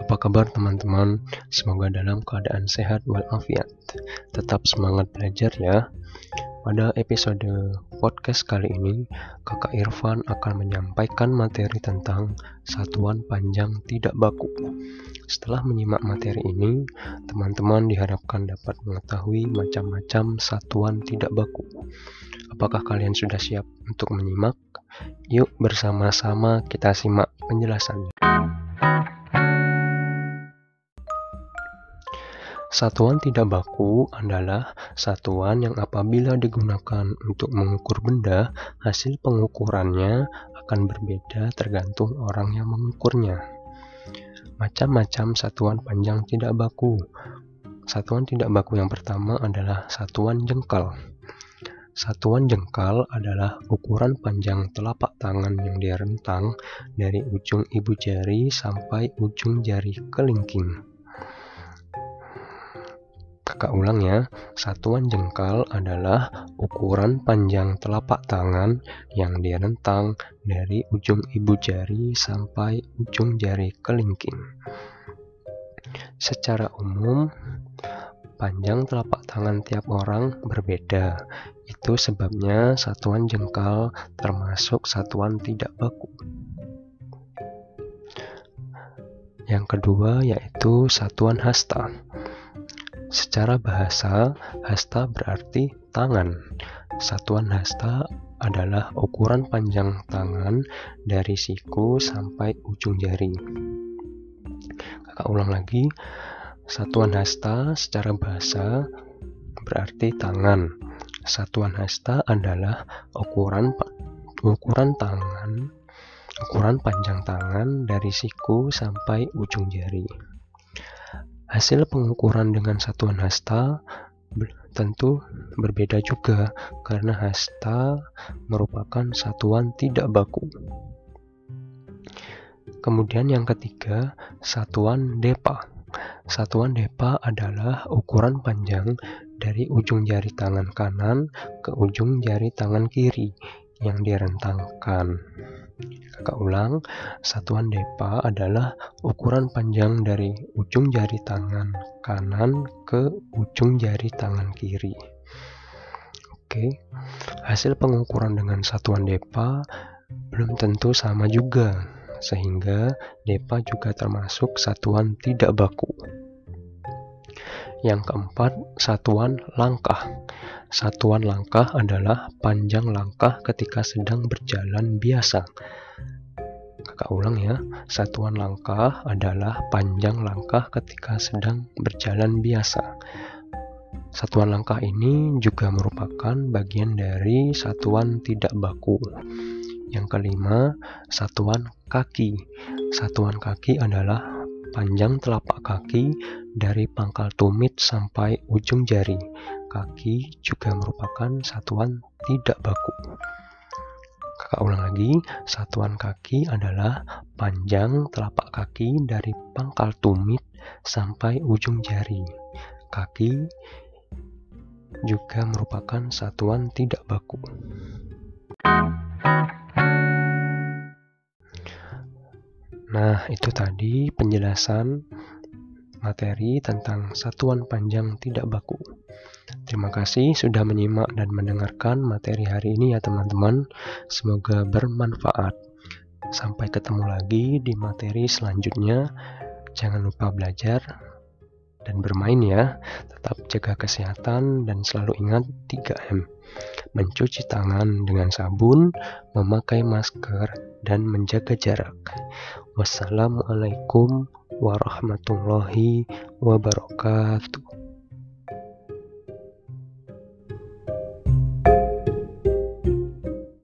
Apa kabar teman-teman? Semoga dalam keadaan sehat walafiat. Tetap semangat belajar ya. Pada episode podcast kali ini, Kakak Irfan akan menyampaikan materi tentang satuan panjang tidak baku. Setelah menyimak materi ini, teman-teman diharapkan dapat mengetahui macam-macam satuan tidak baku. Apakah kalian sudah siap untuk menyimak? Yuk bersama-sama kita simak penjelasannya. Satuan tidak baku adalah satuan yang apabila digunakan untuk mengukur benda, hasil pengukurannya akan berbeda tergantung orang yang mengukurnya. Macam-macam satuan panjang tidak baku. Satuan tidak baku yang pertama adalah satuan jengkal. Satuan jengkal adalah ukuran panjang telapak tangan yang direntang dari ujung ibu jari sampai ujung jari kelingking. Kakak ulang ya, satuan jengkal adalah ukuran panjang telapak tangan yang direntang dari ujung ibu jari sampai ujung jari kelingking. Secara umum, panjang telapak tangan tiap orang berbeda, itu sebabnya satuan jengkal termasuk satuan tidak baku. Yang kedua yaitu satuan hasta. Secara bahasa, hasta berarti tangan. Satuan hasta adalah ukuran panjang tangan dari siku sampai ujung jari. Kakak ulang lagi, satuan hasta secara bahasa berarti tangan. Satuan hasta adalah ukuran ukuran tangan, ukuran panjang tangan dari siku sampai ujung jari. Hasil pengukuran dengan satuan hasta tentu berbeda juga karena hasta merupakan satuan tidak baku. Kemudian yang ketiga, satuan depa. Satuan depa adalah ukuran panjang dari ujung jari tangan kanan ke ujung jari tangan kiri yang direntangkan. Kakak ulang, satuan depa adalah ukuran panjang dari ujung jari tangan kanan ke ujung jari tangan kiri. Oke, hasil pengukuran dengan satuan depa belum tentu sama juga, sehingga depa juga termasuk satuan tidak baku. Yang keempat, satuan langkah. Satuan langkah adalah panjang langkah ketika sedang berjalan biasa. Kakak ulang ya, satuan langkah adalah panjang langkah ketika sedang berjalan biasa. Satuan langkah ini juga merupakan bagian dari satuan tidak baku. Yang kelima, satuan kaki. Satuan kaki adalah panjang telapak kaki dari pangkal tumit sampai ujung jari. Kaki juga merupakan satuan tidak baku. Kakak ulang lagi, satuan kaki adalah panjang telapak kaki dari pangkal tumit sampai ujung jari. Kaki juga merupakan satuan tidak baku. Nah, itu tadi penjelasan materi tentang satuan panjang tidak baku. Terima kasih sudah menyimak dan mendengarkan materi hari ini ya teman-teman. Semoga bermanfaat. Sampai ketemu lagi di materi selanjutnya. Jangan lupa belajar dan bermain ya. Tetap jaga kesehatan dan selalu ingat 3M. Mencuci tangan dengan sabun, memakai masker, dan menjaga jarak. Wassalamualaikum warahmatullahi wabarakatuh.